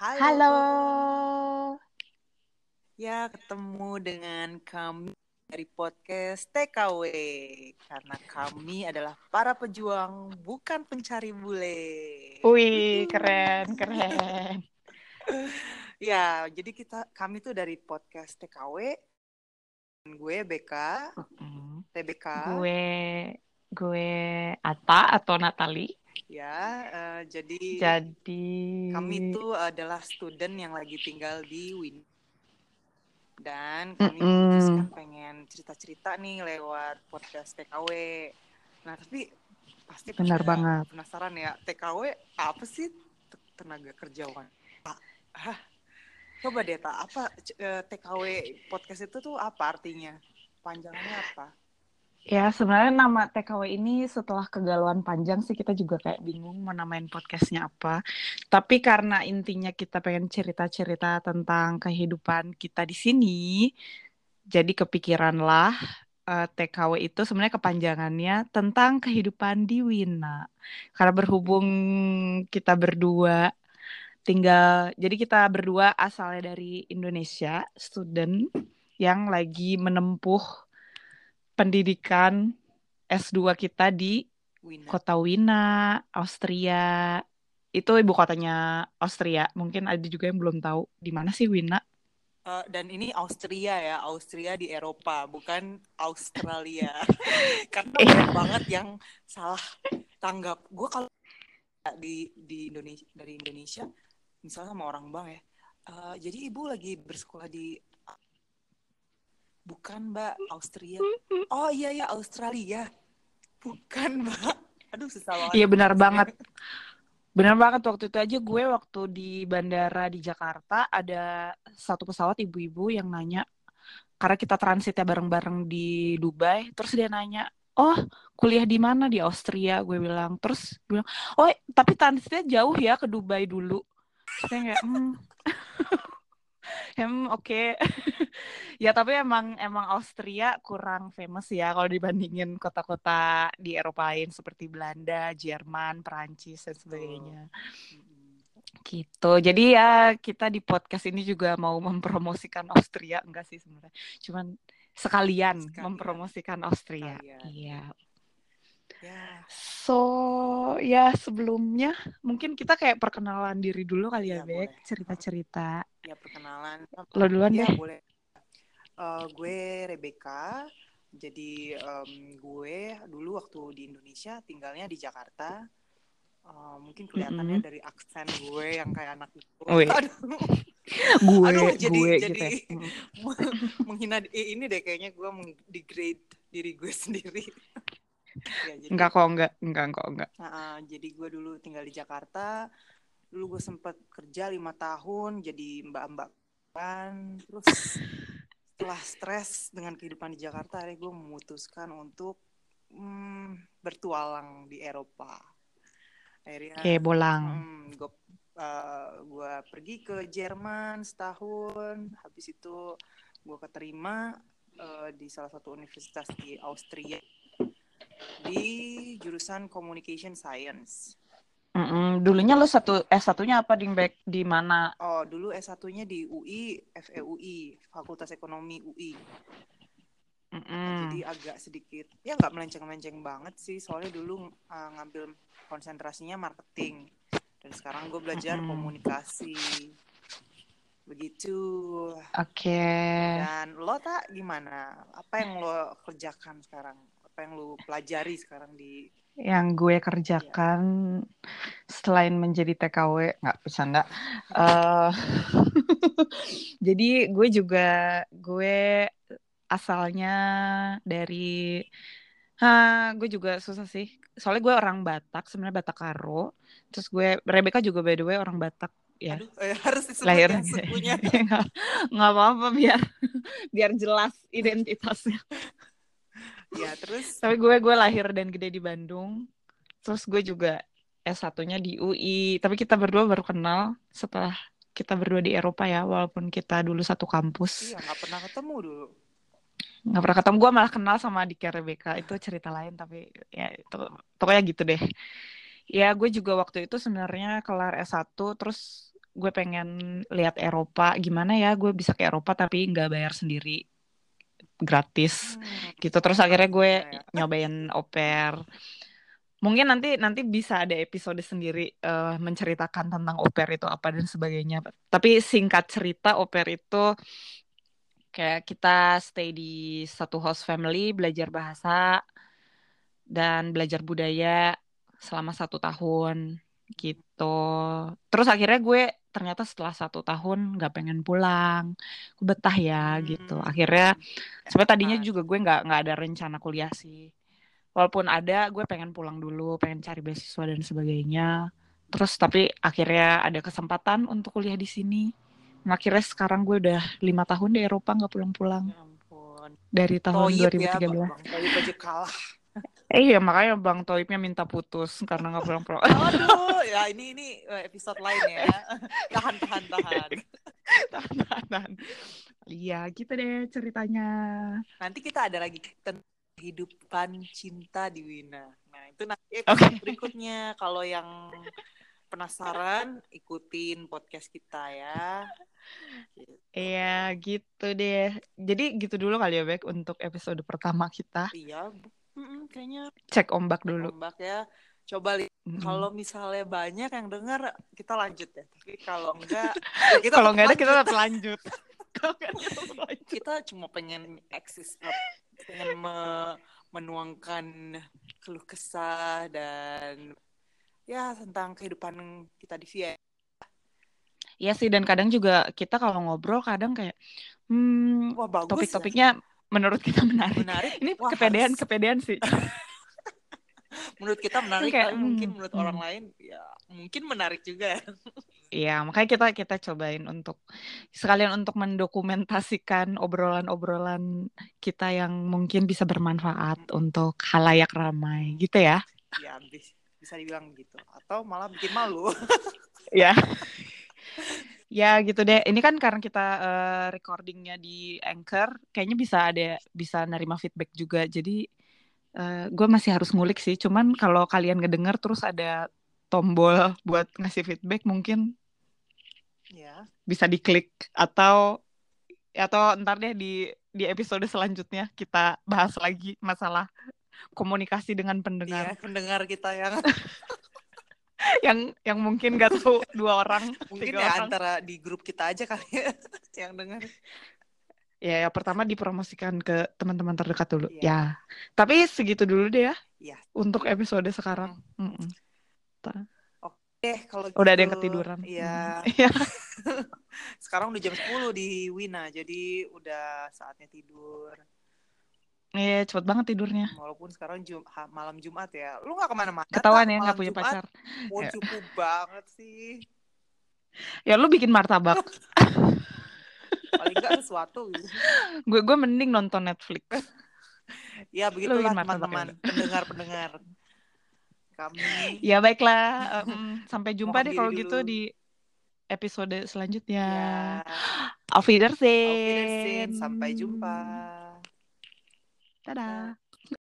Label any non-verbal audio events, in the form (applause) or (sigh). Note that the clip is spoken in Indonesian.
Halo. Halo. Ya, ketemu dengan kami dari podcast TKW. Karena kami adalah para pejuang, bukan pencari bule. Wih, keren, keren. (laughs) Ya, jadi kita kami tuh dari podcast TKW. Gue BK, Mm. TBK. Gue gue Ata atau Natali. Ya, eh, jadi Jadi kami itu adalah student yang lagi tinggal di Win. Dan kami Mm-mm. memutuskan pengen cerita-cerita nih lewat podcast TKW. Nah, tapi pasti Benar banget. penasaran ya, TKW apa sih Te- tenaga kerja wanita? Hah? Coba deh, Tak, apa eh, TKW podcast itu tuh apa artinya? Panjangannya apa? Ya sebenarnya nama TKW ini setelah kegalauan panjang sih kita juga kayak bingung mau namain podcastnya apa. Tapi karena intinya kita pengen cerita-cerita tentang kehidupan kita di sini, jadi kepikiranlah eh, TKW itu sebenarnya kepanjangannya tentang kehidupan di Wina. Karena berhubung kita berdua tinggal, jadi kita berdua asalnya dari Indonesia, student yang lagi menempuh pendidikan S2 kita di Wina. kota Wina, Austria. Itu ibu kotanya Austria. Mungkin ada juga yang belum tahu di mana sih Wina. Eh, dan ini Austria ya, Austria di Eropa, bukan Australia. (laughs) Karena banyak banget yang salah tanggap. Gue kalau di di Indonesia dari Indonesia, misalnya sama orang bang ya, eh, jadi ibu lagi bersekolah di bukan mbak Austria. Oh iya ya Australia, bukan (laughs) mbak. Aduh susah banget. Iya benar banget. Benar banget waktu itu aja gue waktu di bandara di Jakarta ada satu pesawat ibu-ibu yang nanya karena kita transitnya bareng-bareng di Dubai, terus dia nanya, "Oh, kuliah di mana di Austria?" Gue bilang. Terus dia bilang, "Oh, tapi transitnya jauh ya ke Dubai dulu." Saya kayak, "Hmm." (laughs) Hmm, oke. (laughs) Ya, tapi emang emang Austria kurang famous ya kalau dibandingin kota-kota di Eropa lain seperti Belanda, Jerman, Perancis dan sebagainya. Gitu. Jadi ya kita di podcast ini juga mau mempromosikan Austria enggak sih sebenarnya. Cuman sekalian, Sekalian. mempromosikan Austria. Sekalian. Iya. Ya, So, ya sebelumnya mungkin kita kayak perkenalan diri dulu kali ya, Ya, Bek. Cerita-cerita. ya perkenalan. Lo duluan Ya deh. boleh. Eh, gue Rebecca. Jadi em, gue dulu waktu di Indonesia tinggalnya di Jakarta. Eh, mungkin kelihatannya Mm-mm. dari aksen gue yang kayak anak itu. Wih. (laughs) Aduh, Gue, Aduh, jadi- gue jadi- gitu ya. (laughs) Mm. menghina eh, ini deh kayaknya gue mengdegrade diri gue sendiri. Ya, jadi, Enggak kok, enggak. Enggak kok, enggak. Nah, jadi gue dulu tinggal di Jakarta. Dulu gue sempat kerja lima tahun jadi mbak-mbak kan. Terus setelah stres dengan kehidupan di Jakarta, akhirnya gue memutuskan untuk hmm, bertualang di Eropa. Akhirnya Oke, bolang. hmm, gue eh, gue pergi ke Jerman setahun. Habis itu gue keterima eh, di salah satu universitas di Austria di jurusan Communication Science. Mm-mm. Dulunya lo satu S1-nya apa, Dingbek? Di mana? Oh, dulu S1-nya di UI, FEUI, Fakultas Ekonomi UI. Nah, Mm-mm. jadi agak sedikit, ya nggak melenceng-melenceng banget sih, soalnya dulu uh, ngambil konsentrasinya marketing. Dan sekarang gue belajar Mm-mm. komunikasi. Begitu. Oke. Dan lo tak gimana? Apa yang lo kerjakan sekarang? Apa yang lo pelajari sekarang di... Yang gue kerjakan selain menjadi TKW, nggak bercanda. Eh, (laughs) jadi gue juga gue asalnya dari, Hah, gue juga susah sih. Soalnya gue orang Batak, sebenarnya Batak Karo. Terus gue, Rebecca juga by the way orang Batak ya. Aduh, eh, harus disebut lahir ya (laughs) nggak apa-apa biar biar jelas identitasnya (laughs) ya, terus... tapi gue gue lahir dan gede di Bandung. Terus gue juga S1-nya di UI tapi kita berdua baru kenal setelah kita berdua di Eropa ya walaupun kita dulu satu kampus. Iya, nggak pernah ketemu dulu. nggak pernah ketemu. Gue malah kenal sama adiknya Rebecca. Itu cerita lain tapi ya itu pokoknya gitu deh. Ya gue juga waktu itu sebenarnya kelar S1 terus gue pengen lihat Eropa. Gimana ya gue bisa ke Eropa tapi nggak bayar sendiri gratis Hmm, gitu. Terus akhirnya gue nyobain au pair. Mungkin nanti nanti bisa ada episode sendiri eh, menceritakan tentang au pair itu apa dan sebagainya. Tapi singkat cerita au pair itu kayak kita stay di satu host family belajar bahasa dan belajar budaya selama satu tahun gitu. Terus akhirnya gue ternyata setelah satu tahun nggak pengen pulang gue betah ya gitu. Hmm. akhirnya sebenarnya tadinya juga gue nggak nggak ada rencana kuliah sih. Walaupun ada gue pengen pulang dulu pengen cari beasiswa dan sebagainya. Terus tapi akhirnya ada kesempatan untuk kuliah di sini. Nah, akhirnya sekarang gue udah lima tahun di Eropa nggak pulang-pulang. Ya ampun. dari tahun Toyib ya, 2013 Bang Toyib aja kalah. Eh iya makanya Bang Toibnya minta putus karena nggak pulang-pulang (laughs) Aduh, (laughs) ya ini ini eh, episode lain ya. (laughs) Tahan, tahan, tahan. tahan, tahan, tahan. iya gitu deh ceritanya Nanti kita ada lagi tentang kehidupan cinta di Wina. Nah, itu nanti episode berikutnya. Kalau yang penasaran, ikutin podcast kita ya. Gitu. Iya gitu deh jadi gitu dulu kali ya Bek untuk episode pertama kita Iya, mm-mm, kayaknya cek ombak dulu ombak ya. Coba li- Mm-mm. kalau misalnya banyak yang dengar, kita lanjut ya. Tapi kalau enggak, (laughs) ya kita kalau tetap (laughs) nggak ada kita tetap lanjut kita cuma pengen eksis pengen me- menuangkan keluh kesah dan ya tentang kehidupan kita di VIA Iya sih dan kadang juga kita kalau ngobrol kadang kayak hmm, wah bagus topik-topiknya menurut kita menarik. menarik Ini Wah, kepedean harus- kepedean sih. (laughs) menurut kita menarik Kayak, tapi mungkin hmm, menurut hmm. orang lain ya mungkin menarik juga (laughs) Iya makanya kita kita cobain untuk sekalian untuk mendokumentasikan obrolan-obrolan kita yang mungkin bisa bermanfaat untuk halayak ramai gitu ya. ya bis- bisa dibilang gitu atau malah bikin malu Ya. (laughs) ya gitu deh. Ini kan karena kita eh, recordingnya di Anchor, kayaknya bisa ada bisa nerima feedback juga. Jadi eh, gue masih harus ngulik sih. Cuman kalau kalian ngedenger terus ada tombol buat ngasih feedback, mungkin ya bisa diklik atau atau ntar deh di di episode selanjutnya kita bahas lagi masalah komunikasi dengan iya pendengar pendengar kita yang (laughs) yang yang mungkin gak tahu dua orang (laughs) mungkin tiga ya orang antara di grup kita aja kali ya (laughs) yang dengar Ya, ya pertama dipromosikan ke teman-teman terdekat dulu. Iya. Ya. Tapi segitu dulu deh ya Iya. untuk episode sekarang. Mm-mm. deh kalau Udah ada yang gitu. ketiduran. iya Mm. (laughs) Iya. sekarang udah jam 10 di Wina jadi udah saatnya tidur Iya, cepet banget tidurnya. walaupun sekarang Jum malam Jumat ya lu nggak ke mana-mana Ketahuan tak? ya nggak punya Jumat, pacar. mau Ya. cukup banget sih Ya lu bikin martabak. (laughs) paling nggak sesuatu gitu. gue gue mending nonton Netflix. (laughs) ya begitulah martabak teman-teman pendengar-pendengar kami Ya baiklah. em, sampai jumpa Mohon deh kalau gitu di episode selanjutnya. ya Auf Wiedersehen. Auf Wiedersehen. sampai jumpa 哒哒